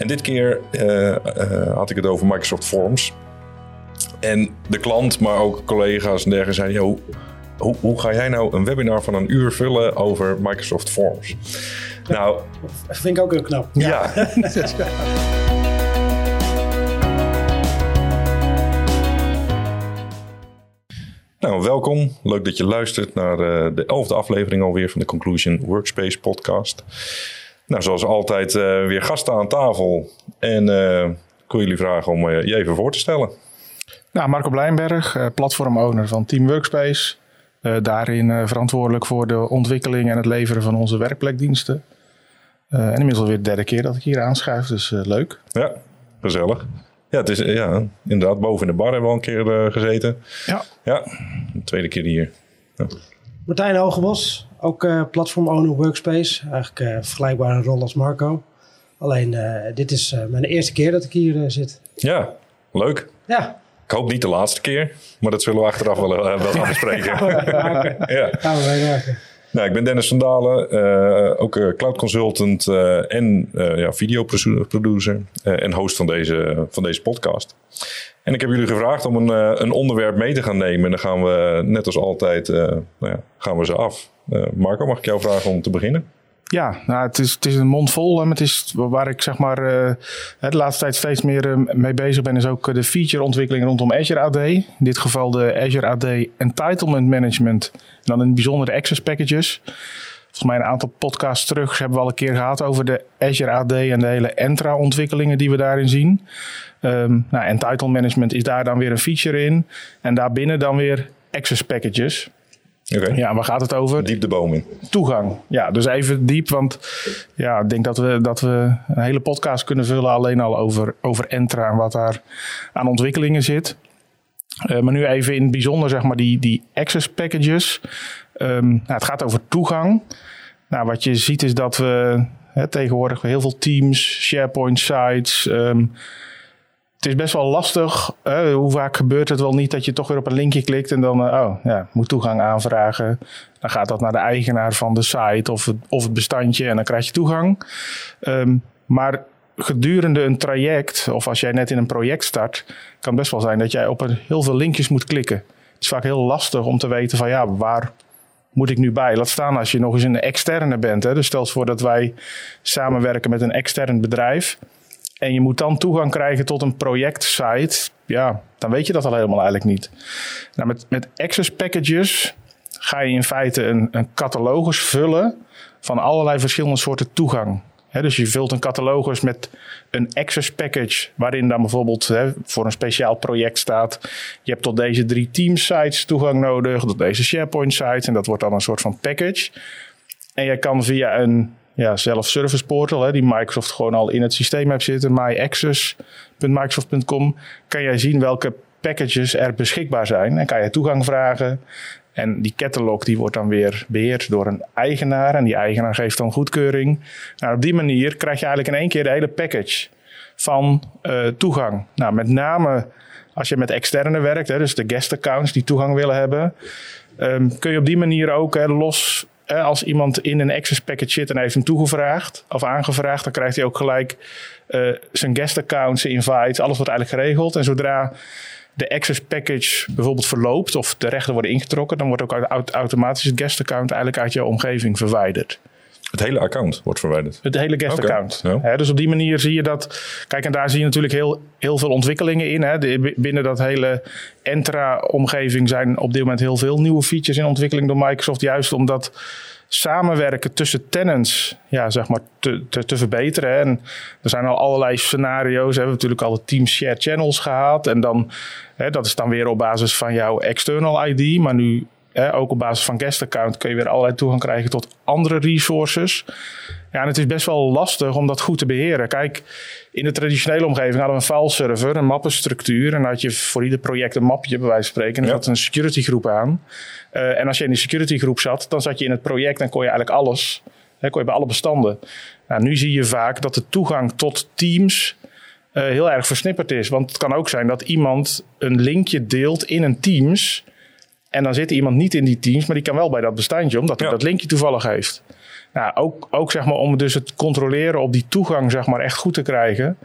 En dit keer eh, eh, had ik het over Microsoft Forms. En de klant, maar ook collega's en dergelijke zeiden... Hoe, hoe ga jij nou een webinar van een uur vullen over Microsoft Forms? Nou, Dat vind ik ook heel knap. ja. Nou, welkom. Leuk dat je luistert naar eh, de elfde aflevering alweer van de Conclusion Workspace podcast. Nou, zoals altijd eh, weer gasten aan tafel. En eh, ik wil jullie vragen om eh, je even voor te stellen. Nou, Marco Blijnberg, eh, platform-owner van Team Workspace. Eh, daarin eh, verantwoordelijk voor de ontwikkeling en het leveren van onze werkplekdiensten. Eh, en inmiddels alweer de derde keer dat ik hier aanschuif, dus leuk. Ja, gezellig. Ja, het is ja, inderdaad boven in de bar hebben we al een keer gezeten. Ja, Ja, de tweede keer hier. Martijn Hogebos, ook eh, platform owner workspace. Eigenlijk eh vergelijkbare rol als Marco. Alleen eh, dit is mijn eerste keer dat ik hier zit. Ja, leuk. Ja, Ik hoop niet de laatste keer, maar dat zullen we achteraf wel, wel gaan bespreken. ja. gaan we meemaken. Nou, ik ben Dennis van Dalen, ook cloud consultant en ja, videoproducer en host van deze, van deze podcast. En ik heb jullie gevraagd om een, eh, een onderwerp mee te gaan nemen. En dan gaan we, net als altijd, eh, nou ja, gaan we ze af. Eh, Marco, mag ik jou vragen om te beginnen? ja nou, het, is, het is een mond vol. maar het is waar ik zeg maar, eh, de laatste tijd steeds meer eh, mee bezig ben, is ook eh, de feature-ontwikkeling rondom Azure AD. In dit geval de Azure AD Entitlement Management. En dan in het bijzonder de access packages. Volgens mij een aantal podcasts terug hebben we al een keer gehad over de Azure AD en de hele Entra-ontwikkelingen die we daarin zien. Ehm nou, entitlement management is daar dan weer een feature in. En daarbinnen dan weer access packages. Oké, Ja, waar gaat het over? diep de boom in. Toegang. Ja, dus even diep, want ja, ik denk dat we, dat we een hele podcast kunnen vullen alleen al over, over Entra en wat daar aan ontwikkelingen zit. Eh, maar nu even in het bijzonder, zeg maar, die, die access packages. Ehm, nou, het gaat over toegang. Nou, wat je ziet is dat we hè, tegenwoordig heel veel teams, SharePoint sites. ehm, het is best wel lastig. hoe vaak gebeurt het wel niet dat je toch weer op een linkje klikt en dan, eh, oh ja, moet toegang aanvragen. Dan gaat dat naar de eigenaar van de site of het, of het bestandje en dan krijg je toegang. Ehm, maar gedurende een traject, of als jij net in een project start, kan best wel zijn dat jij op een, heel veel linkjes moet klikken. Het is vaak heel lastig om te weten van ja, waar moet ik nu bij? Laat staan als je nog eens een externe bent. Hè? Dus stel eens voor dat wij samenwerken met een extern bedrijf. En je moet dan toegang krijgen tot een projectsite. Ja, dan weet je dat al helemaal eigenlijk niet. Nou, met, met access packages ga je in feite een, een catalogus vullen van allerlei verschillende soorten toegang. Dus je vult een catalogus met een access package, waarin dan bijvoorbeeld voor een speciaal project staat: je hebt tot deze drie Teams sites toegang nodig, tot deze SharePoint sites, en dat wordt dan een soort van package. En jij kan via een ja, self-service portal, die Microsoft gewoon al in het systeem heeft zitten, myaccess.microsoft.com, kan jij zien welke packages er beschikbaar zijn. En kan je toegang vragen. En die catalog die wordt dan weer beheerd door een eigenaar. En die eigenaar geeft dan goedkeuring. Nou, op die manier krijg je eigenlijk in één keer de hele package van eh, toegang. Nou, met name als je met externe werkt, hè, dus de guest accounts die toegang willen hebben, ehm, kun je op die manier ook hè, los. als iemand in een access package zit en heeft hem toegevraagd of aangevraagd, dan krijgt hij ook gelijk eh, zijn guest account, zijn invites, alles wordt eigenlijk geregeld. En zodra de access package bijvoorbeeld verloopt of de rechten worden ingetrokken, dan wordt ook auto- automatisch het guest account eigenlijk uit jouw omgeving verwijderd. Het hele account wordt verwijderd. Het hele guest Oké, account. ja. Hè, dus op die manier zie je dat. Kijk, en daar zie je natuurlijk heel, heel veel ontwikkelingen in. De- binnen dat hele Entra-omgeving zijn op dit moment heel veel nieuwe features in ontwikkeling door Microsoft. Juist omdat samenwerken tussen tenants ja, zeg maar te, te, te verbeteren. hè. En er zijn al allerlei scenario's. We hebben natuurlijk al de Team Share Channels gehad. En dan, hè, dat is dan weer op basis van jouw external ID. Maar nu hè, ook op basis van guest account kun je weer allerlei toegang krijgen tot andere resources. Ja, en het is best wel lastig om dat goed te beheren. Kijk, in de traditionele omgeving hadden we een fileserver, een mappenstructuur. En dan had je voor ieder project een mapje, bij wijze van spreken. En er Ja. zat een security groep aan. Eh, en als je in die security groep zat, dan zat je in het project en kon je eigenlijk alles. Hè, kon je bij alle bestanden. Nou, nu zie je vaak dat de toegang tot teams eh, heel erg versnipperd is. Want het kan ook zijn dat iemand een linkje deelt in een Teams. En dan zit iemand niet in die Teams, maar die kan wel bij dat bestandje, omdat hij Ja. dat linkje toevallig heeft. Nou, ook, ook zeg maar, om dus het controleren op die toegang zeg maar, echt goed te krijgen,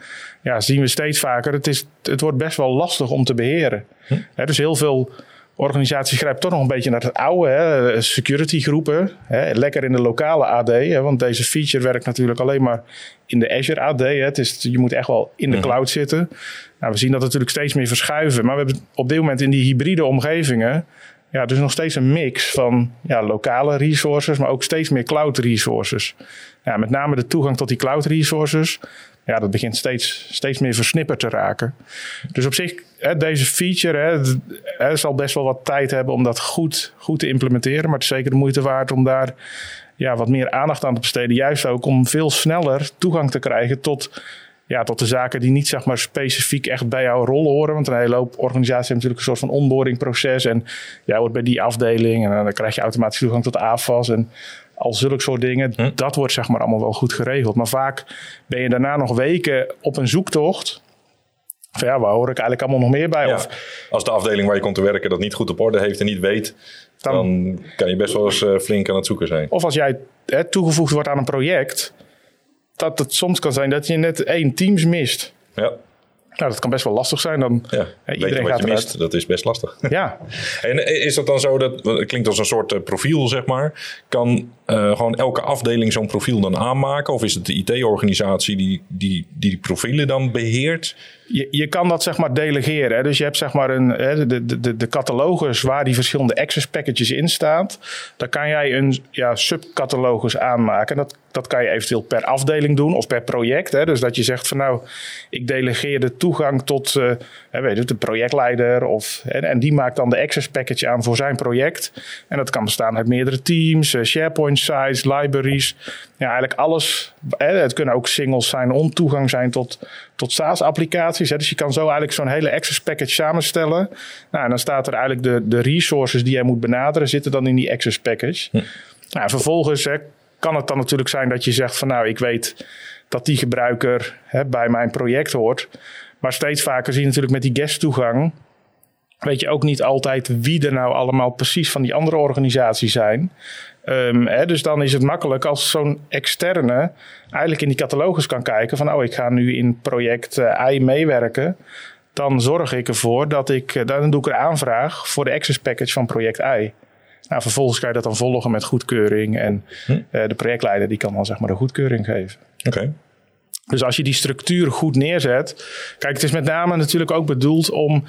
ja, zien we steeds vaker. Het, is, het wordt best wel lastig om te beheren. Hm? dus heel veel organisaties grijpen toch nog een beetje naar het oude, hè, security groepen. Hè, lekker in de lokale AD, hè, want deze feature werkt natuurlijk alleen maar in de Azure AD. Hè. Het is, je moet echt wel in de mhm. cloud zitten. Nou, we zien dat natuurlijk steeds meer verschuiven. Maar we hebben op dit moment in die hybride omgevingen ja, dus nog steeds een mix van ja, lokale resources, maar ook steeds meer cloud resources. Ja, met name de toegang tot die cloud resources, ja, dat begint steeds, steeds meer versnipperd te raken. Dus op zich, hè, deze feature hè, zal best wel wat tijd hebben om dat goed, goed te implementeren. Maar het is zeker de moeite waard om daar ja, wat meer aandacht aan te besteden. Juist ook om veel sneller toegang te krijgen tot ja, tot de zaken die niet zeg maar, specifiek echt bij jouw rol horen. Want een hele hoop organisaties hebben natuurlijk een soort van onboardingproces. En jij wordt bij die afdeling en dan krijg je automatisch toegang tot AFAS en al zulke soort dingen. Hm. Dat wordt zeg maar allemaal wel goed geregeld. Maar vaak ben je daarna nog weken op een zoektocht. Van ja, waar hoor ik eigenlijk allemaal nog meer bij? Of, als de afdeling waar je komt te werken dat niet goed op orde heeft en niet weet, dan, kan je best wel eens uh, flink aan het zoeken zijn. Of als jij hè, toegevoegd wordt aan een project, dat het soms kan zijn dat je net één teams mist. Ja. Nou, dat kan best wel lastig zijn. Dan, ja, iedereen wat gaat je mist, dat is best lastig. Ja. en is dat dan zo, dat het klinkt als een soort eh, profiel, zeg maar. Kan uh, gewoon elke afdeling zo'n profiel dan aanmaken? Of is het de IT-organisatie die, die die profielen dan beheert? Je, je kan dat zeg maar delegeren. Hè? Dus je hebt zeg maar een, hè, de, de, de catalogus waar die verschillende access packages in staan. Daar kan jij een ja, subcatalogus aanmaken. Dat, dat kan je eventueel per afdeling doen of per project. Hè? Dus dat je zegt van nou, ik delegeer de toegang tot uh, weet je, de projectleider. Of, hè, en die maakt dan de access package aan voor zijn project. En dat kan bestaan uit meerdere teams, uh, Sites, libraries. Ja, eigenlijk alles. Het kunnen ook singles zijn om toegang zijn tot, tot SaaS-applicaties. Dus je kan zo eigenlijk zo'n hele access package samenstellen. Nou, en dan staat er eigenlijk de, de resources die jij moet benaderen, zitten dan in die access package. Hm. Nou, vervolgens hè, kan het dan natuurlijk zijn dat je zegt van nou, ik weet dat die gebruiker hè, bij mijn project hoort. Maar steeds vaker zie je natuurlijk met die guest toegang weet je ook niet altijd wie er nou allemaal precies van die andere organisaties zijn. Um, hè, dus dan is het makkelijk als zo'n externe eigenlijk in die catalogus kan kijken van oh, ik ga nu in project uh, I meewerken. Dan zorg ik ervoor dat ik, uh, dan doe ik een aanvraag voor de access package van project I. Nou, vervolgens kan je dat dan volgen met goedkeuring en hm. uh, de projectleider die kan dan zeg maar de goedkeuring geven. Oké. Dus als je die structuur goed neerzet. Kijk, het is met name natuurlijk ook bedoeld om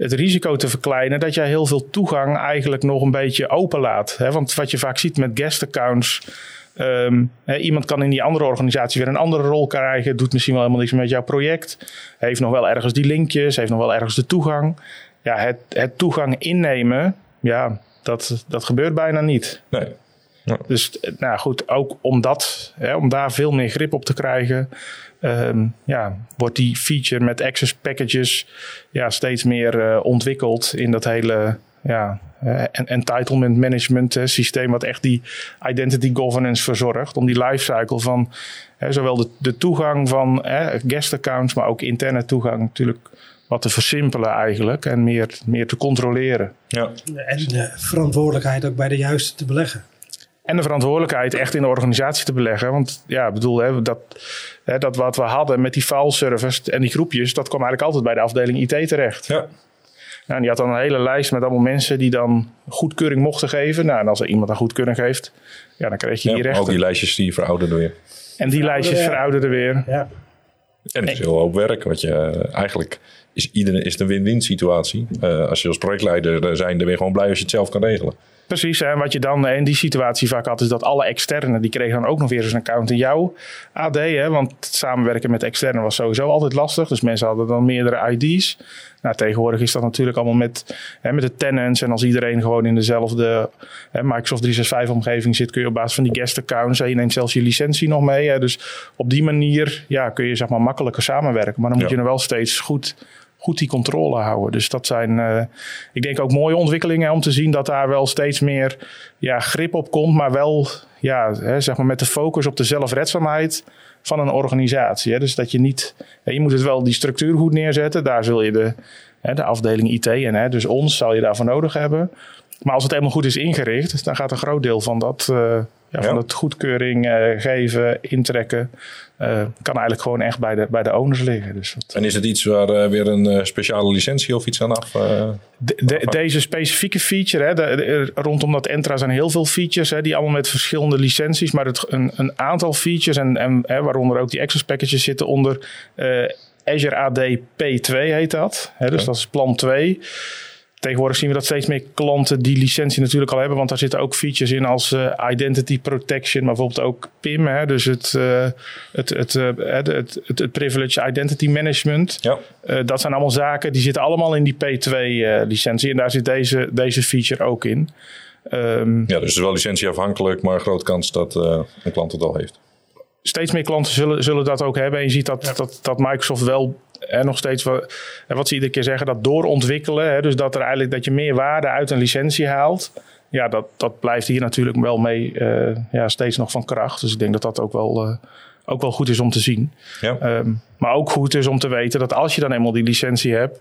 het risico te verkleinen dat jij heel veel toegang eigenlijk nog een beetje openlaat. Hè? Want wat je vaak ziet met guest accounts. Ehm, iemand kan in die andere organisatie weer een andere rol krijgen. Doet misschien wel helemaal niks met jouw project. Heeft nog wel ergens die linkjes. Heeft nog wel ergens de toegang. Ja, het, het toegang innemen. Ja, dat, dat gebeurt bijna niet. Nee. Dus nou goed, ook om, dat, om daar veel meer grip op te krijgen, ehm, ja, wordt die feature met access packages ja, steeds meer uh, ontwikkeld in dat hele ja, uh, entitlement management uh, systeem, wat echt die identity governance verzorgt. Om die lifecycle van zowel de, de toegang van guest accounts, maar ook interne toegang natuurlijk wat te versimpelen eigenlijk en meer, meer te controleren. Ja. En de verantwoordelijkheid ook bij de juiste te beleggen. En de verantwoordelijkheid echt in de organisatie te beleggen. Want ja, bedoel, hè, dat, hè, dat wat we hadden met die file service en die groepjes, dat kwam eigenlijk altijd bij de afdeling IT terecht. Ja. Nou, die had dan een hele lijst met allemaal mensen die dan goedkeuring mochten geven. Nou, en als er iemand een goedkeuring geeft, ja, dan krijg je ja, die rechten. Ook die lijstjes die verouderden weer. En die lijstjes verouderden weer. Ja. En het is heel hoop werk, want je eh, eigenlijk is iedereen is het een win-win situatie. Uh, als je als projectleider zijn, dan ben je gewoon blij als je het zelf kan regelen. Precies, en wat je dan in die situatie vaak had, is dat alle externen, die kregen dan ook nog weer eens een account in jouw AD. Hè? Want samenwerken met externen was sowieso altijd lastig. Dus mensen hadden dan meerdere ID's. Nou, tegenwoordig is dat natuurlijk allemaal met, hè, met de tenants. En als iedereen gewoon in dezelfde hè, Microsoft 365 omgeving zit, kun je op basis van die guest accounts, je neemt zelfs je licentie nog mee. Hè, dus op die manier ja, kun je zeg maar makkelijker samenwerken. Maar dan moet je er wel steeds goed goed die controle houden. Dus dat zijn, uh, ik denk ook mooie ontwikkelingen om te zien dat daar wel steeds meer ja, grip op komt, maar wel ja, hè, zeg maar met de focus op de zelfredzaamheid van een organisatie. Hè. Dus dat je niet, je moet het wel die structuur goed neerzetten. Daar zul je de, de afdeling IT en dus ons zal je daarvoor nodig hebben. Maar als het helemaal goed is ingericht, dan gaat een groot deel van dat, uh, ja, van het goedkeuring eh, geven, intrekken, eh, kan eigenlijk gewoon echt bij de, bij de owners liggen. Dus dat, En is het iets waar eh, weer een speciale licentie of iets aan af? De- de- deze specifieke feature, hè, de- rondom dat Entra zijn heel veel features, hè, die allemaal met verschillende licenties, maar het, een, een aantal features, en, en hè, waaronder ook die access packages zitten onder Azure AD P2 heet dat. Hè, dus dat is plan 2. Tegenwoordig zien we dat steeds meer klanten die licentie natuurlijk al hebben, want daar zitten ook features in als eh, identity protection, maar bijvoorbeeld ook PIM, hè, dus het, eh, het, het, eh, het, het, het, het privilege identity management. ja, Eh, dat zijn allemaal zaken die zitten allemaal in die P2-licentie. en daar zit deze, deze feature ook in. Ehm, ja, dus het is wel licentieafhankelijk, maar grote kans dat eh, een klant het al heeft. steeds meer klanten zullen, zullen dat ook hebben. En je ziet dat, dat, dat Microsoft wel en nog steeds, wa- en wat ze iedere keer zeggen, dat doorontwikkelen. Hè, dus dat, er eigenlijk, dat je meer waarde uit een licentie haalt. Ja, dat, dat blijft hier natuurlijk wel mee eh, ja, steeds nog van kracht. Dus ik denk dat dat ook wel, eh, ook wel goed is om te zien. Ja, Ehm, maar ook goed is om te weten dat als je dan eenmaal die licentie hebt,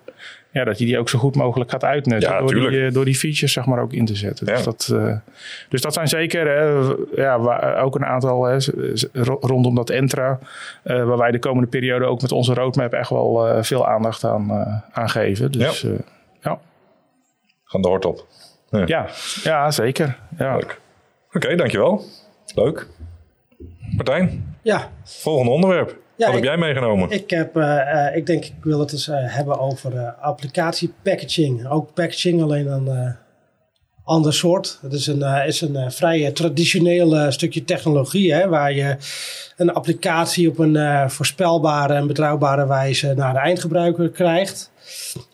ja, dat je die ook zo goed mogelijk gaat uitnutten. Ja, door, die, eh, door die features zeg maar ook in te zetten. Ja. Dus, dat, eh, dus dat zijn zeker hè, ja, waar, ook een aantal hè, rondom dat Entra. eh, waar wij de komende periode ook met onze roadmap echt wel eh, veel aandacht aan, eh, aan geven. Dus ja, ja. gaan de hort op. ja, ja, zeker. Ja. Leuk. Oké, dankjewel. Leuk. Martijn, Ja, volgende onderwerp. Ja, Wat heb jij meegenomen? ik, heb, eh, ik denk ik wil het eens eh, hebben over eh applicatiepackaging. Ook packaging, alleen een ander soort. Het is een, is een vrij traditioneel stukje technologie, hè, waar je een applicatie op een voorspelbare en betrouwbare wijze naar de eindgebruiker krijgt.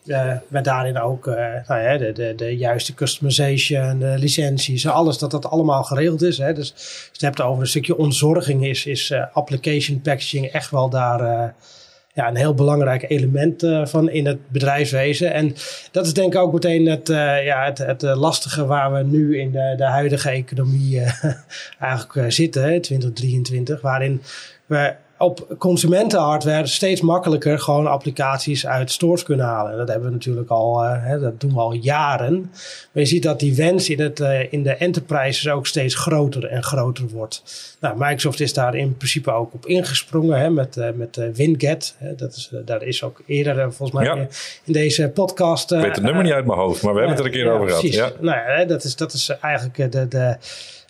Eh, met daarin ook eh, nou de, de, de juiste customization, de licenties, alles dat dat allemaal geregeld is. Hè. Dus als je het hebt over een stukje ontzorging, is, is eh, application packaging echt wel daar ja, een heel belangrijk element van in het bedrijfswezen. En dat is denk ik ook meteen het, ja, het, het lastige waar we nu in de, de huidige economie eigenlijk zitten, hè, 2023, waarin we op consumentenhardware steeds makkelijker gewoon applicaties uit stores kunnen halen. En dat hebben we natuurlijk al, eh, hè, dat doen we al jaren. Maar je ziet dat die wens in, het, eh, in de enterprises ook steeds groter en groter wordt. Nou, Microsoft is daar in principe ook op ingesprongen hè, met, eh, met Winget. Dat is, daar is ook eerder volgens mij Ja. in deze podcast... Ik weet het nummer niet uit mijn hoofd, maar we hebben het er een keer over gehad. precies. Ja. Nou dat is, dat is eigenlijk de, de,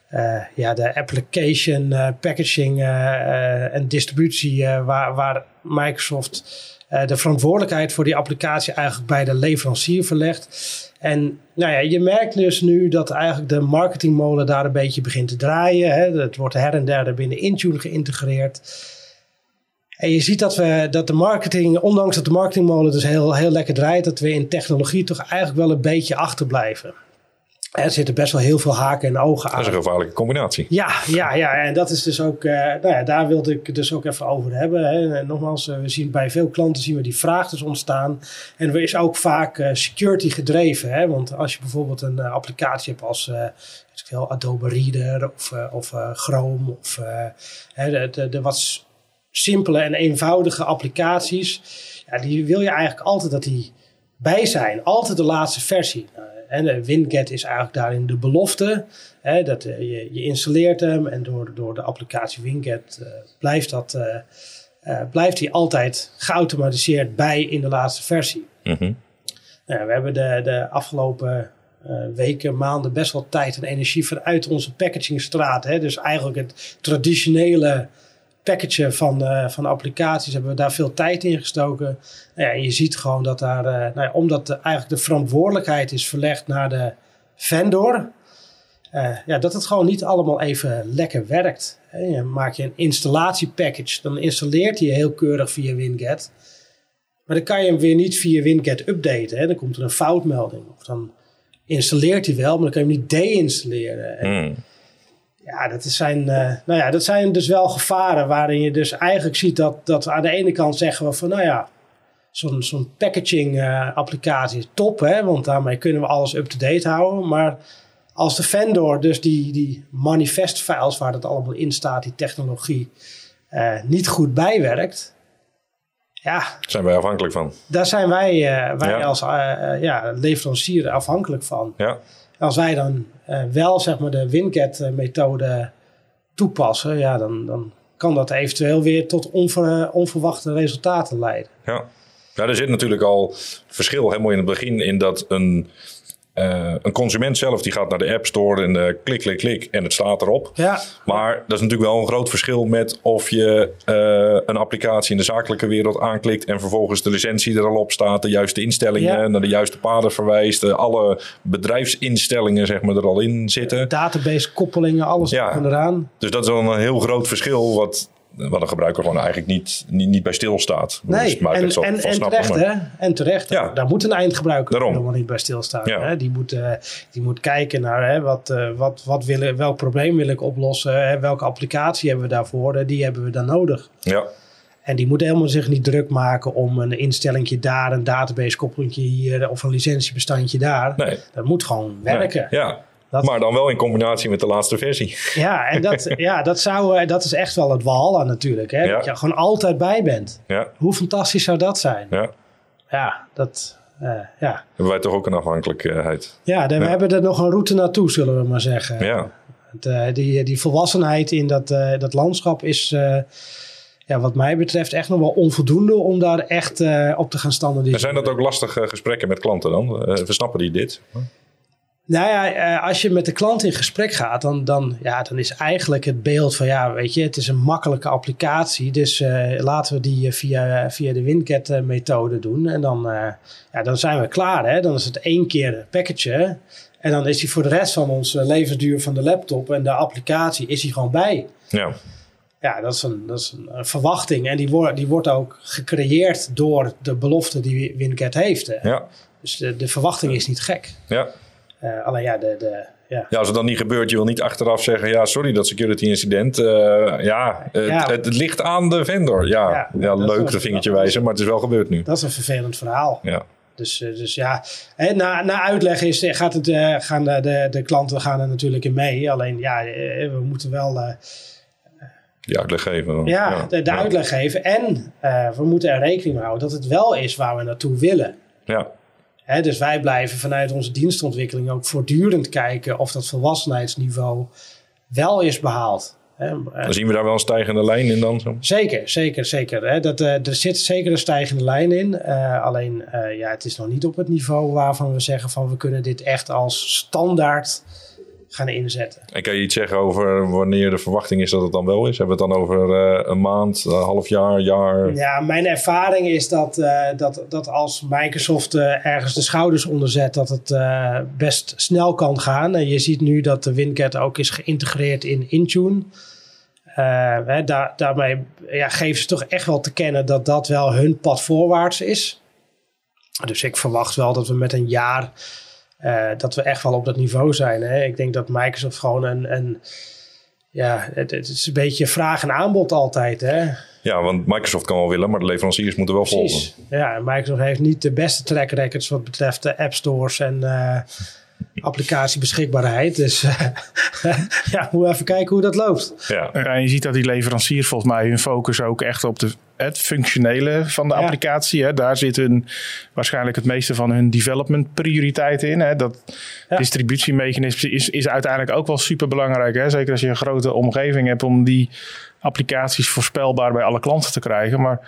eh, ja, de application, eh, packaging eh, en distributie waar, waar Microsoft de verantwoordelijkheid voor die applicatie eigenlijk bij de leverancier verlegt. En nou ja, je merkt dus nu dat eigenlijk de marketingmolen daar een beetje begint te draaien. Hè. Het wordt her en der binnen Intune geïntegreerd. En je ziet dat, we, dat de marketing, ondanks dat de marketingmolen dus heel, heel lekker draait, dat we in technologie toch eigenlijk wel een beetje achterblijven. Er zitten best wel heel veel haken en ogen Dat is aan. een gevaarlijke combinatie. Ja, ja, ja, en dat is dus ook, eh, nou ja, daar wilde ik het dus ook even over hebben. Hè. En nogmaals, eh, we zien bij veel klanten zien we die vraag dus ontstaan. En er is ook vaak eh, security gedreven. Hè. Want als je bijvoorbeeld een applicatie hebt als veel, Adobe Reader of, of Chrome of hè, de, de, de wat simpele en eenvoudige applicaties. Ja, die wil je eigenlijk altijd dat die bij zijn. Altijd de laatste versie. Nou, En Winget is eigenlijk daarin de belofte. Hè, dat, eh, je, je installeert hem en door, door de applicatie Winget eh, blijft, dat, eh, blijft die altijd geautomatiseerd bij in de laatste versie. Mhm. Nou, we hebben de, de afgelopen weken, maanden best wel tijd en energie vanuit onze packagingstraat. Hè, dus eigenlijk het traditionele packagen van, eh, van applicaties hebben we daar veel tijd in gestoken. Nou ja, en je ziet gewoon dat daar, eh, nou ja, omdat eigenlijk de verantwoordelijkheid is verlegd naar de vendor, eh, ja, dat het gewoon niet allemaal even lekker werkt. Je maak je een installatiepackage, dan installeert hij heel keurig via Winget. Maar dan kan je hem weer niet via Winget updaten. Hè. Dan komt er een foutmelding. Of dan installeert hij wel, maar dan kan je hem niet deinstalleren. En Mm. Ja, dat zijn, eh, nou ja, dat zijn dus wel gevaren waarin je dus eigenlijk ziet dat, dat aan de ene kant zeggen we van nou ja, zo'n zo'n packaging eh, applicatie is top, hè, want daarmee kunnen we alles up-to-date houden. Maar als de vendor dus die, die manifest files waar dat allemaal in staat, die technologie, eh, niet goed bijwerkt, ja, Daar zijn wij afhankelijk van. daar zijn wij, wij Ja. als ja, leverancier afhankelijk van. Ja, Als wij dan wel zeg maar, de Winget-methode toepassen, ja, dan, dan kan dat eventueel weer tot onver, onverwachte resultaten leiden. Ja. ja, er zit natuurlijk al verschil helemaal in het begin in dat een uh, een consument zelf die gaat naar de App Store en uh, klik, klik, klik en het staat erop. Ja. Maar dat is natuurlijk wel een groot verschil met of je uh, een applicatie in de zakelijke wereld aanklikt en vervolgens de licentie er al op staat, de juiste instellingen, ja. naar de juiste paden verwijst, alle bedrijfsinstellingen zeg maar er al in zitten. Database koppelingen, alles ja. eraan. Dus dat is wel een heel groot verschil wat wat een gebruiker gewoon eigenlijk niet, niet, niet bij stilstaat. Nee, dus en, en, en, terecht, hè? En terecht. Ja. Daar moet een eindgebruiker helemaal niet bij stilstaan. Ja. Hè? Die, moet, uh, die moet kijken naar hè, wat, uh, wat, wat willen, welk probleem wil ik oplossen. Hè? Welke applicatie hebben we daarvoor? Die hebben we dan nodig. Ja. En die moet helemaal zich niet druk maken om een instellingje daar, een database koppelingje hier of een licentiebestandje daar. Nee. Dat moet gewoon werken. Nee. Ja. Dat, maar dan wel in combinatie met de laatste versie. Ja, en dat, ja, dat, zou, dat is echt wel het walhalla natuurlijk. Hè? Ja. Dat je gewoon altijd bij bent. Ja. Hoe fantastisch zou dat zijn? Ja, ja dat... Uh, ja. Hebben wij toch ook een afhankelijkheid? Ja, dan, we hebben er nog een route naartoe, zullen we maar zeggen. Ja. Het, uh, die, die volwassenheid in dat, uh, dat landschap is, ja, wat mij betreft, echt nog wel onvoldoende om daar echt op te gaan standaardiseren. En zijn dat ook lastige gesprekken met klanten dan? versnappen die dit? Nou ja, als je met de klant in gesprek gaat, dan, dan, ja, dan is eigenlijk het beeld van, ja, weet je, het is een makkelijke applicatie. Dus uh, laten we die via, via de WinCat-methode doen. En dan, uh, ja, dan zijn we klaar. Hè? Dan is het één keer package. En dan is die voor de rest van onze levensduur van de laptop en de applicatie is die gewoon bij. Ja. Ja, dat is een, dat is een verwachting. En die, wordt die wordt ook gecreëerd door de belofte die WinCat heeft. Hè? Ja. Dus de, de verwachting is niet gek. Ja. Uh, alleen ja, de, de, ja. ja, als het dan niet gebeurt, je wil niet achteraf zeggen: ja, sorry dat security incident. Uh, ja, het, Ja. Het, het ligt aan de vendor. Ja, ja, Ja, dat is leuk dat vingertje wijzen, maar het is wel gebeurd nu. Dat is een vervelend verhaal. Ja, Dus, eh, dus ja, na, na uitleg is, eh, gaat het, eh, gaan de, de, de klanten gaan er natuurlijk in mee. Alleen ja, eh, we moeten wel eh, die uitleg geven. ja, de, de uitleg geven. En eh, we moeten er rekening mee houden dat het wel is waar we naartoe willen. Ja, Dus wij blijven vanuit onze dienstontwikkeling ook voortdurend kijken of dat volwassenheidsniveau wel is behaald. Eh, dan zien we daar wel een stijgende lijn in dan. Zo. Zeker, zeker, zeker. Dat, eh, er zit zeker een stijgende lijn in. Eh, alleen, ja, het is nog niet op het niveau waarvan we zeggen van we kunnen dit echt als standaard gaan inzetten. En kan je iets zeggen over wanneer de verwachting is dat het dan wel is? Hebben we het dan over eh, een maand, een half jaar, jaar? Ja, mijn ervaring is dat, eh, dat, dat als Microsoft eh, ergens de schouders onder zet, dat het best snel kan gaan. En je ziet nu dat de WinCat ook is geïntegreerd in Intune. Hè, daar, daarmee ja, geven ze toch echt wel te kennen dat dat wel hun pad voorwaarts is. Dus ik verwacht wel dat we met een jaar eh, dat we echt wel op dat niveau zijn. Hè? Ik denk dat Microsoft gewoon een, een ja, het, het is een beetje vraag en aanbod altijd. Hè? Ja, want Microsoft kan wel willen, maar de leveranciers moeten wel volgen. Ja, en Microsoft heeft niet de beste track records wat betreft de app stores en eh applicatiebeschikbaarheid. Dus eh, ja, we moeten even kijken hoe dat loopt. Ja, Ja, en je ziet dat die leveranciers volgens mij hun focus ook echt op de, het functionele van de Ja. applicatie. Hè. Daar zit hun, waarschijnlijk het meeste van hun development prioriteiten in. Hè. Dat Ja. distributiemechanisme is, is uiteindelijk ook wel super belangrijk. Hè. Zeker als je een grote omgeving hebt om die applicaties voorspelbaar bij alle klanten te krijgen. Maar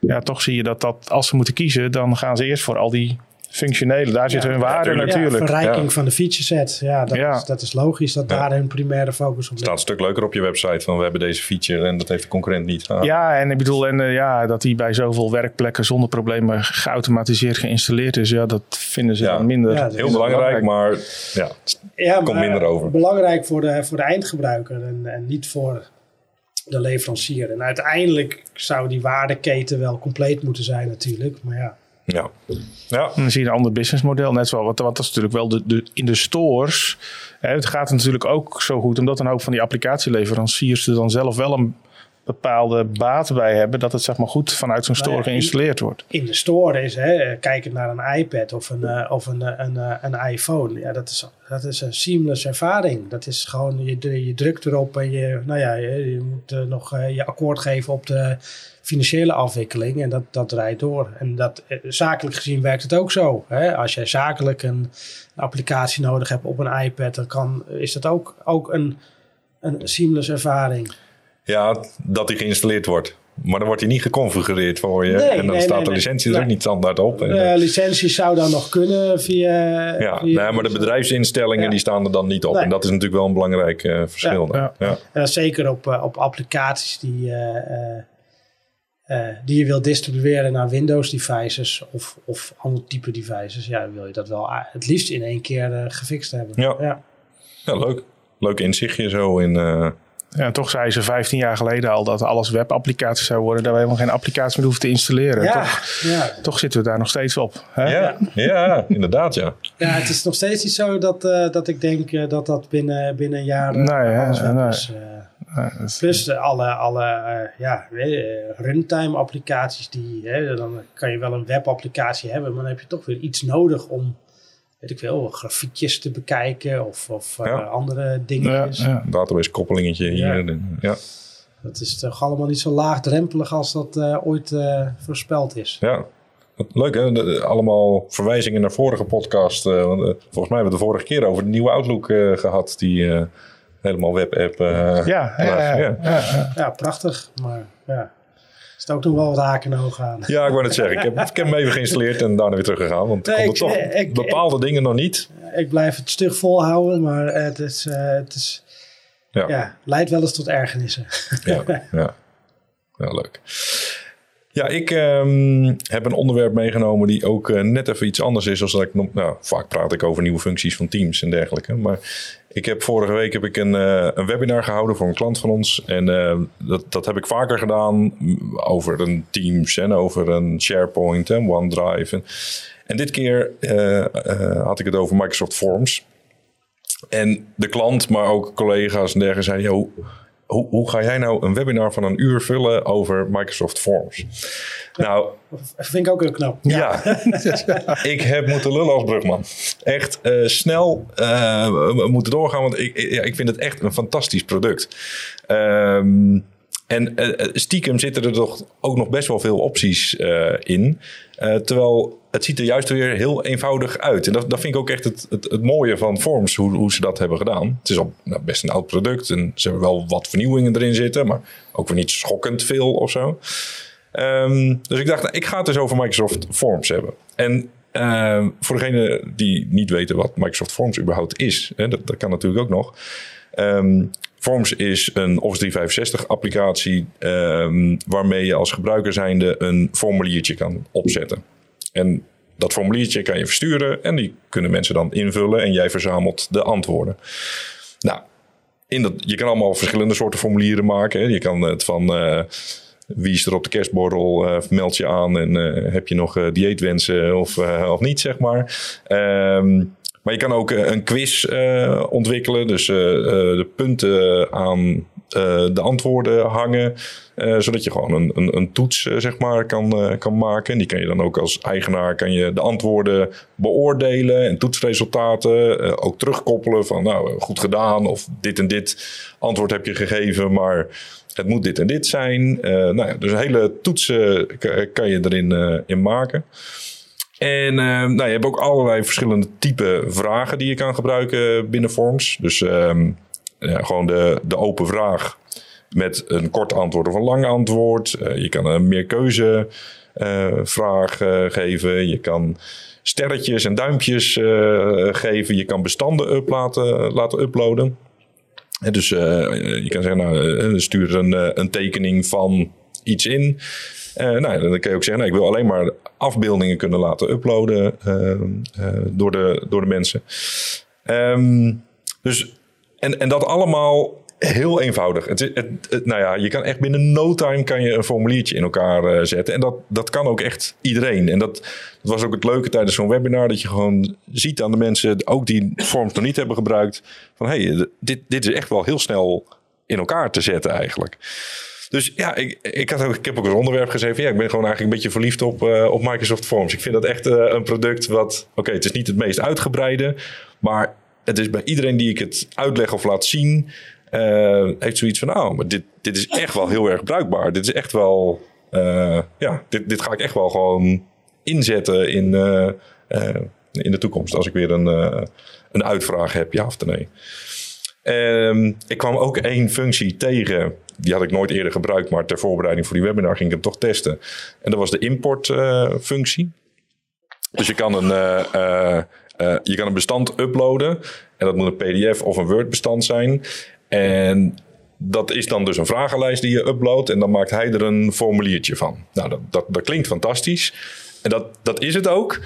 ja, toch zie je dat, dat als ze moeten kiezen, dan gaan ze eerst voor al die functionele. Daar zit Ja, hun waarde tuurlijk. natuurlijk. Ja, verrijking Ja. van de feature set. Ja, dat, Ja. Is, dat is logisch dat Ja. daar hun primaire focus op het staat een ligt. stuk leuker op je website van we hebben deze feature en dat heeft de concurrent niet. Ah, Ja, en ik bedoel, en, eh, ja, dat die bij zoveel werkplekken zonder problemen geautomatiseerd geïnstalleerd is, ja, dat vinden ze Ja. dan minder. Ja, dat is Heel belangrijk, maar ja, Ja, komt maar minder over. belangrijk voor de, voor de eindgebruiker en, en niet voor de leverancier. En uiteindelijk zou die waardeketen wel compleet moeten zijn natuurlijk. Maar ja, ja. ja. Dan zie je een ander businessmodel. Net zoals, wat, dat is natuurlijk wel de, in de stores. Hè, het gaat natuurlijk ook zo goed, omdat een hoop van die applicatieleveranciers er dan zelf wel een bepaalde baat bij hebben. Dat het zeg maar goed vanuit zo'n store Nou ja, geïnstalleerd wordt. in de store is, hè, kijkend naar een iPad of een, eh, of een, eh, een, eh, een iPhone, ja, dat, is, dat is een seamless ervaring. Dat is gewoon, je, je drukt erop en je, nou ja, je, je moet eh, nog eh, je akkoord geven op de financiële afwikkeling en dat, dat draait door. En dat, eh, zakelijk gezien werkt het ook zo. Hè? Als jij zakelijk een, een applicatie nodig hebt op een iPad, dan kan, is dat ook, ook een een seamless ervaring. Ja, dat die geïnstalleerd wordt. Maar dan wordt hij niet geconfigureerd voor je. Nee, en dan nee, staat nee, de licentie er ook niet standaard op. En, De licentie zou dan nog kunnen via... ja, via nee, maar de bedrijfsinstellingen Ja. die staan er dan niet op. En dat is natuurlijk wel een belangrijk eh, verschil. Ja. Ja. En dat zeker op, eh, op applicaties die, eh, die je wil distribueren naar Windows devices of, of ander type devices. Ja, dan wil je dat wel het liefst in één keer gefixt hebben. Ja. ja. Ja, leuk. Leuk inzichtje zo in. Ja, en toch zei ze 15 jaar geleden al dat alles webapplicaties zou worden. Dat we helemaal geen applicatie meer hoeven te installeren. Ja, Toch, ja. toch zitten we daar nog steeds op. Hè? ja, ja, inderdaad, ja. ja, het is nog steeds niet zo dat, eh, dat ik denk eh, dat dat binnen, binnen een jaar Nee, alles nee. is. eh. Plus de alle, alle eh, ja, runtime applicaties. Die, hè, dan kan je wel een webapplicatie hebben, maar dan heb je toch weer iets nodig om, weet ik veel, grafiekjes te bekijken of, of eh, Ja. andere ja, dingetjes. ja. Database koppelingetje hier. Ja. en- Ja. Dat is toch allemaal niet zo laagdrempelig als dat eh, ooit eh, voorspeld is. ja. Leuk hè, De- de- allemaal verwijzingen naar vorige podcast. eh, want, volgens mij hebben we het de vorige keer over de nieuwe Outlook eh, gehad. Die eh, helemaal webapp. eh Ja, ja, ja, ja. ja, ja. Ja, prachtig, maar ja, er zit ook nog wel wat haken en ogen aan. Ja, ik wou net zeggen. Ik heb, ik heb hem even geïnstalleerd en daarna weer teruggegaan. Want ik Nee, kon er ik- toch ik- bepaalde dingen nog niet. Ik blijf het stug volhouden, maar het is, eh, het is Ja, ja, leidt wel eens tot ergernissen. ja, ja. ja leuk. Ja, ik ehm, heb een onderwerp meegenomen die ook eh, net even iets anders is. Als dat ik, nou, vaak praat ik over nieuwe functies van Teams en dergelijke. Maar ik heb vorige week heb ik een, eh, een webinar gehouden voor een klant van ons. En eh, dat, dat heb ik vaker gedaan mm, over een Teams en over een SharePoint en OneDrive. En, en dit keer eh, had ik het over Microsoft Forms. En de klant, maar ook collega's en dergelijke zeiden... "Yo, hoe, hoe ga jij nou een webinar van een uur vullen over Microsoft Forms? Nou, Dat vind ik ook heel knap. ja. ik heb moeten lullen als brugman. Echt eh, snel eh, we moeten doorgaan, want ik, ik- ja, ik vind het echt een fantastisch product. Ehm, en eh, stiekem zitten er toch ook nog best wel veel opties eh, in. Eh, terwijl het ziet er juist weer heel eenvoudig uit. En dat, dat vind ik ook echt het, het, mooie van Forms, hoe, hoe ze dat hebben gedaan. Het is al nou, best een oud product en ze hebben wel wat vernieuwingen erin zitten, maar ook weer niet schokkend veel of zo. Ehm, dus ik dacht, nou, ik ga het dus over Microsoft Forms hebben. En ehm, voor degene die niet weten wat Microsoft Forms überhaupt is, hè, dat, dat kan natuurlijk ook nog. Ehm, Forms is een Office 365 applicatie ehm, waarmee je als gebruiker zijnde een formuliertje kan opzetten. En dat formuliertje kan je versturen en die kunnen mensen dan invullen en jij verzamelt de antwoorden. Nou, in dat, je kan allemaal verschillende soorten formulieren maken. Hè. Je kan het van eh, wie is er op de kerstbordel, eh, meld je aan en eh, heb je nog dieetwensen of, of niet, zeg maar. Ehm, maar je kan ook eh, een quiz eh, ontwikkelen, dus eh, de punten aan de antwoorden hangen, zodat je gewoon een, een, een toets zeg maar kan, kan maken. En die kan je dan ook als eigenaar kan je de antwoorden beoordelen en toetsresultaten ook terugkoppelen van nou goed gedaan of dit en dit antwoord heb je gegeven, maar het moet dit en dit zijn. Eh, nou dus hele toetsen kan je erin in maken. En eh, nou, je hebt ook allerlei verschillende type vragen die je kan gebruiken binnen Forms. Dus ehm, ja, gewoon de, de open vraag met een kort antwoord of een lang antwoord. Eh, je kan een meerkeuze eh, vraag eh, geven. Je kan sterretjes en duimpjes geven. Je kan bestanden laten, uploaden. En dus je kan zeggen, nou, stuur een, een tekening van iets in. Eh, nou, dan kan je ook zeggen, nou, ik wil alleen maar afbeeldingen kunnen laten uploaden eh, eh, door, de, door de mensen. Ehm, dus, en, en dat allemaal heel eenvoudig. Het, het- nou ja, je kan echt binnen no time kan je een formuliertje in elkaar eh, zetten. En dat, dat kan ook echt iedereen. En dat, dat was ook het leuke tijdens zo'n webinar. Dat je gewoon ziet aan de mensen, ook die Forms nog niet hebben gebruikt. Van hé, hey, dit, dit is echt wel heel snel in elkaar te zetten eigenlijk. Dus ja, ik, ik, had ook, heb ook een onderwerp geschreven. Ja, ik ben gewoon eigenlijk een beetje verliefd op, eh, op Microsoft Forms. Ik vind dat echt eh, een product wat... Oké, het is niet het meest uitgebreide. Maar het is bij iedereen die ik het uitleg of laat zien... eh, heeft zoiets van... Nou, maar dit, dit is echt wel heel erg bruikbaar. Dit is echt wel... ja, dit, dit ga ik echt wel gewoon inzetten in, in de toekomst. Als ik weer een, een uitvraag heb, ja of nee. Ehm, ik kwam ook één functie tegen. Die had ik nooit eerder gebruikt, maar ter voorbereiding voor die webinar ging ik hem toch testen. En dat was de importfunctie. dus je kan een, uh, je kan een bestand uploaden. En dat moet een PDF of een Word bestand zijn. En dat is dan dus een vragenlijst die je uploadt. En dan maakt hij er een formuliertje van. Nou, dat, dat, dat klinkt fantastisch. En dat, dat is het ook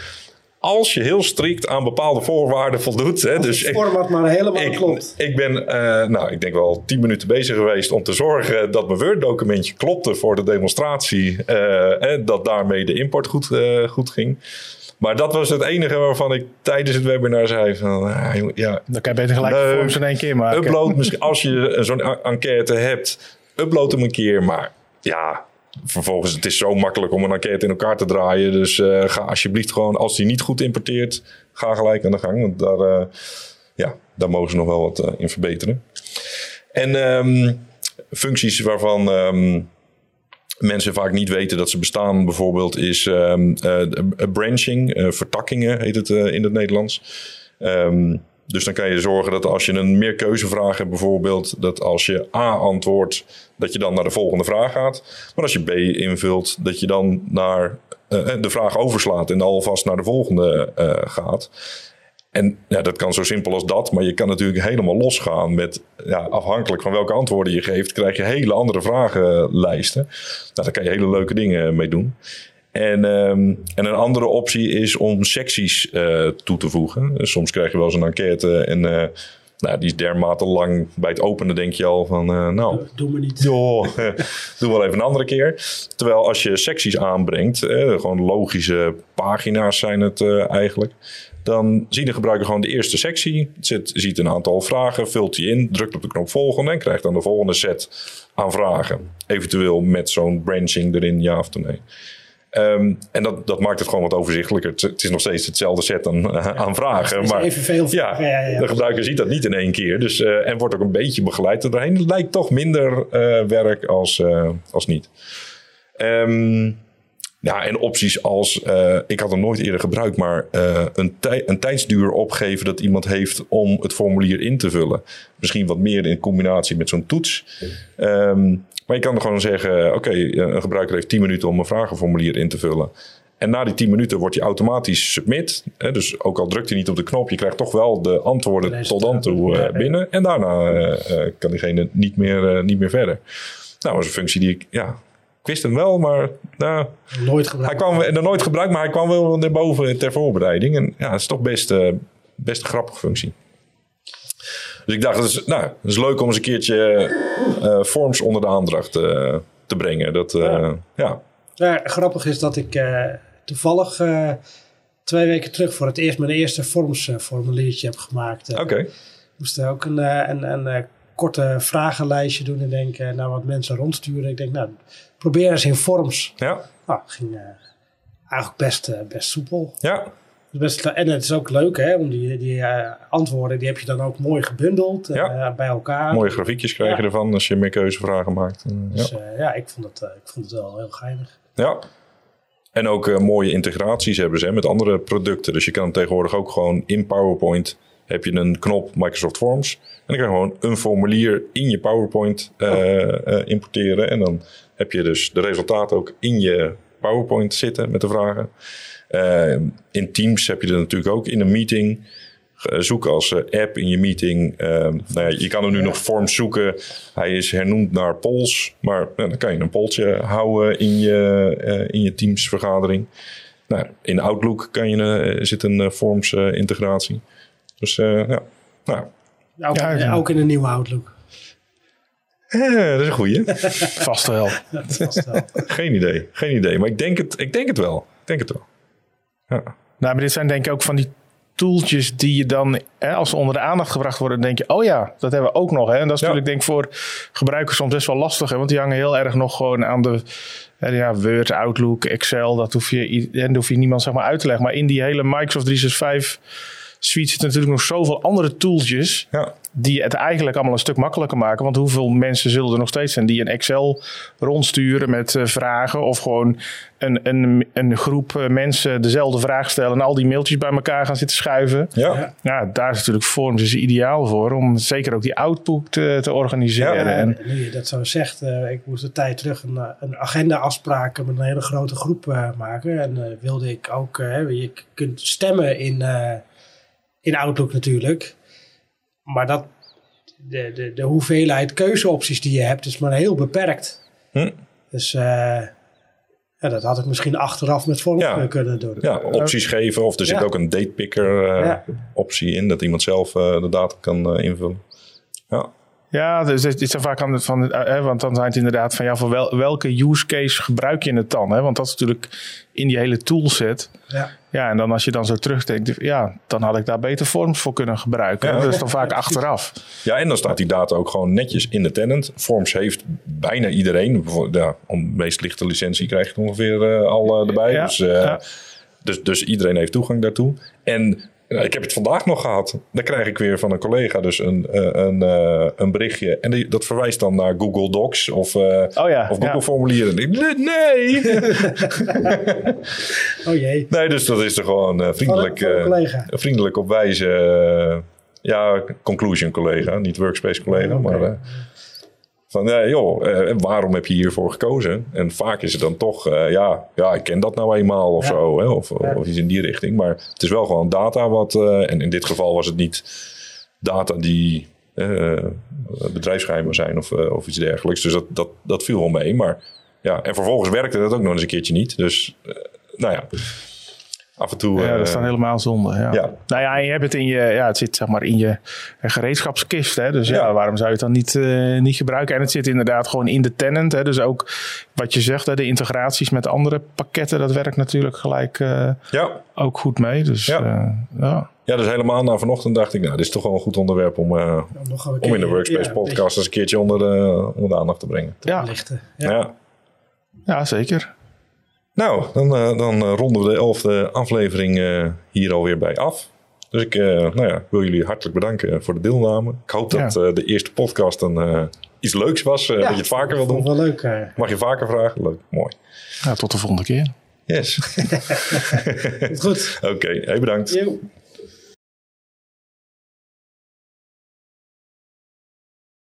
als je heel strikt aan bepaalde voorwaarden voldoet. Hè, dus het format maar helemaal ik, klopt. Ik ben, uh, nou, ik denk wel tien minuten bezig geweest om te zorgen dat mijn Word-documentje klopte voor de demonstratie. Uh, dat daarmee de import goed, uh, goed ging. Maar dat was het enige waarvan ik tijdens het webinar zei van... ja, Dan kan je beter gelijk de vorms in één keer maken. Upload, misschien, als je zo'n enquête hebt, upload hem een keer. Maar ja, vervolgens, het is zo makkelijk om een enquête in elkaar te draaien. Dus uh, ga alsjeblieft gewoon, als die niet goed importeert, ga gelijk aan de gang. Want daar, uh, ja, daar mogen ze nog wel wat uh, in verbeteren. En um, functies waarvan um, mensen vaak niet weten dat ze bestaan, bijvoorbeeld, is um, branching, vertakkingen heet het in het Nederlands. Dus dan kan je zorgen dat als je een meerkeuzevraag hebt, bijvoorbeeld, dat als je A antwoordt, dat je dan naar de volgende vraag gaat. Maar als je B invult, dat je dan naar uh, de vraag overslaat en alvast naar de volgende uh, gaat. En ja, dat kan zo simpel als dat, maar je kan natuurlijk helemaal losgaan met, ja, afhankelijk van welke antwoorden je geeft, krijg je hele andere vragenlijsten. Nou, daar kan je hele leuke dingen mee doen. En, um, en een andere optie is om secties uh, toe te voegen. Dus soms krijg je wel eens een enquête en uh, nou, die is dermate lang. Bij het openen denk je al van, uh, nou... Doe me niet. Joh, doe wel even een andere keer. Terwijl als je secties aanbrengt, gewoon logische pagina's zijn het eigenlijk... Dan ziet de gebruiker gewoon de eerste sectie, zit, ziet een aantal vragen, vult die in, drukt op de knop volgende en krijgt dan de volgende set aan vragen. Eventueel met zo'n branching erin, ja of nee. Um, en dat, dat maakt het gewoon wat overzichtelijker. Het, is nog steeds hetzelfde set aan, ja, aan vragen. Maar evenveel ja, ja, ja, de gebruiker ziet dat niet in één keer. Dus, uh, en wordt ook een beetje begeleid erdoorheen. Het lijkt toch minder uh, werk als, uh, als niet. Um, ja, en opties als, uh, ik had hem nooit eerder gebruikt, maar uh, een, tij een tijdsduur opgeven dat iemand heeft om het formulier in te vullen. Misschien wat meer in combinatie met zo'n toets. Um, maar je kan er gewoon zeggen, oké, okay, een gebruiker heeft 10 minuten om een vragenformulier in te vullen. En na die 10 minuten wordt hij automatisch submit. Hè, dus ook al drukt hij niet op de knop, je krijgt toch wel de antwoorden tot dan toe uh, binnen. En daarna kan diegene niet meer, niet meer verder. Nou, dat is een functie die ik, ja, ik wist hem wel, maar nou, nooit gebruikt. Hij kwam er nooit gebruikt, maar hij kwam wel naar boven ter voorbereiding. En ja, het is toch best, best een grappige functie. Dus ik dacht, dat is, nou, dat is leuk om eens een keertje uh, forms onder de aandacht uh, te brengen. Dat, ja. ja. ja. grappig is dat ik toevallig twee weken terug voor het eerst mijn eerste formsformuliertje heb gemaakt. Oké. Okay. Ik moest ook een, een, een korte vragenlijstje doen en denk naar wat mensen rondsturen. Ik denk, nou, probeer eens in forms. Ja. Nou, ging eigenlijk best, best soepel. Ja. Best, en het is ook leuk, hè, om die, die uh, antwoorden, die heb je dan ook mooi gebundeld ja. uh, bij elkaar. Mooie grafiekjes krijg je ja. ervan als je meer keuzevragen maakt. Dus ja, uh, ja ik, vond het, ik vond het wel heel geinig. Ja. En ook mooie integraties hebben ze hè, met andere producten. Dus je kan tegenwoordig ook gewoon in PowerPoint heb je een knop Microsoft Forms. En dan kan je gewoon een formulier in je PowerPoint oh. importeren. En dan heb je dus de resultaten ook in je PowerPoint zitten met de vragen. Uh, in Teams heb je er natuurlijk ook in een meeting. Zoek als uh, app in je meeting. Uh, nou ja, je kan hem nu nog Forms zoeken. Hij is hernoemd naar polls. Maar dan kan je een polltje houden in je, in je Teams vergadering. Nou, in Outlook kan je, zit een Forms integratie. Dus ja, nou. Ook, ja, ook in een nieuwe Outlook. Eh, dat is een goeie. vast wel. vast wel. geen idee, geen idee. Maar ik denk het, ik denk het wel. Ik denk het wel. Ja. Nou, maar dit zijn denk ik ook van die toeltjes die je dan, hè, als ze onder de aandacht gebracht worden, denk je, oh ja, dat hebben we ook nog. Hè? En dat is ja. natuurlijk denk ik voor gebruikers soms best wel lastig, hè? want die hangen heel erg nog gewoon aan de hè, ja, Word, Outlook, Excel. Dat hoef je, dat hoef je niemand zeg maar uit te leggen. Maar in die hele Microsoft 365 Suite zitten natuurlijk nog zoveel andere tooltjes Ja. die het eigenlijk allemaal een stuk makkelijker maken. Want hoeveel mensen zullen er nog steeds zijn die een Excel rondsturen met eh, vragen of gewoon een, een, een groep eh, mensen dezelfde vraag stellen en al die mailtjes bij elkaar gaan zitten schuiven. Ja. Ja. Ja, daar is natuurlijk Forms dus ideaal voor om zeker ook die output te, te organiseren. Ja, en, nu je dat zo zegt, eh, ik moest een tijd terug een, een agenda afspraken met een hele grote groep eh, maken. En eh, wilde ik ook, je kunt stemmen in, eh, in Outlook natuurlijk. Maar dat, de, de, de hoeveelheid keuzeopties die je hebt is maar heel beperkt. Hm. Dus eh, ja, dat had ik misschien achteraf met vorm Ja. kunnen doen. Ja, opties geven. Of er zit Ja. ook een datepicker eh, Ja. optie in. Dat iemand zelf eh, de data kan eh, invullen. Ja. Ja, dus het is vaak aan van, hè, want dan zijn het inderdaad van ja, voor wel, welke use case gebruik je het dan? Hè? Want dat is natuurlijk in die hele toolset. Ja. Ja, en dan als je dan zo terugdenkt, ja, dan had ik daar beter forms voor kunnen gebruiken. Ja. Dat is dan vaak achteraf. ja, en dan staat die data ook gewoon netjes in de tenant. Forms heeft bijna iedereen. Ja, om de meest lichte licentie krijg je het ongeveer eh, al eh, erbij. Ja, Dus, eh, dus, dus iedereen heeft toegang daartoe. En eh, ik heb het vandaag nog gehad. Dan krijg ik weer van een collega dus een, eh, een, eh, een berichtje. En die, dat verwijst dan naar Google Docs of, eh, Oh ja, of Google ja. formulieren. En ik, nee! Oh jee. nee, dus dat is er gewoon vriendelijk, Van een- van een collega. vriendelijk op wijze. ja, conclusion collega, niet workspace collega. Oké. Maar van ja, joh, eh, waarom heb je hiervoor gekozen? En vaak is het dan toch, eh, ja, ja, ik ken dat nou eenmaal of Ja. zo. Hè, of, Ja. of iets in die richting. Maar het is wel gewoon data wat. eh, en in dit geval was het niet data die eh bedrijfsgeheimen zijn of, of iets dergelijks. Dus dat, dat, dat viel wel mee. Maar ja, en vervolgens werkte dat ook nog eens een keertje niet. Dus nou ja, af en toe. Ja, dat is eh, dan helemaal zonde. Ja. ja. Nou ja, en je hebt het in je, ja, het zit zeg maar in je gereedschapskist. Hè? Dus ja, Ja. waarom zou je het dan niet, eh, niet gebruiken? En het zit inderdaad gewoon in de tenant. Hè? Dus ook wat je zegt, hè, de integraties met andere pakketten, dat werkt natuurlijk gelijk eh, ja. ook goed mee. Dus Ja. ja. ja. Ja, dus helemaal na vanochtend dacht ik, nou, dit is toch wel een goed onderwerp om, eh, Om, in de Workspace ja, podcast eens een keertje onder de, onder de aandacht te brengen. te. Ja. Ja. ja, zeker. Nou, dan, eh, dan eh, ronden we de elfde aflevering eh, hier alweer bij af. Dus ik eh, nou ja, wil jullie hartelijk bedanken voor de deelname. Ik hoop dat Ja. eh, de eerste podcast een, eh, iets leuks was, eh, dat je het vaker wil doen. wel leuk. Mag je vaker vragen? Leuk, mooi. Ja, tot de volgende keer. Yes. Goed. Oké, hey, bedankt. Yo.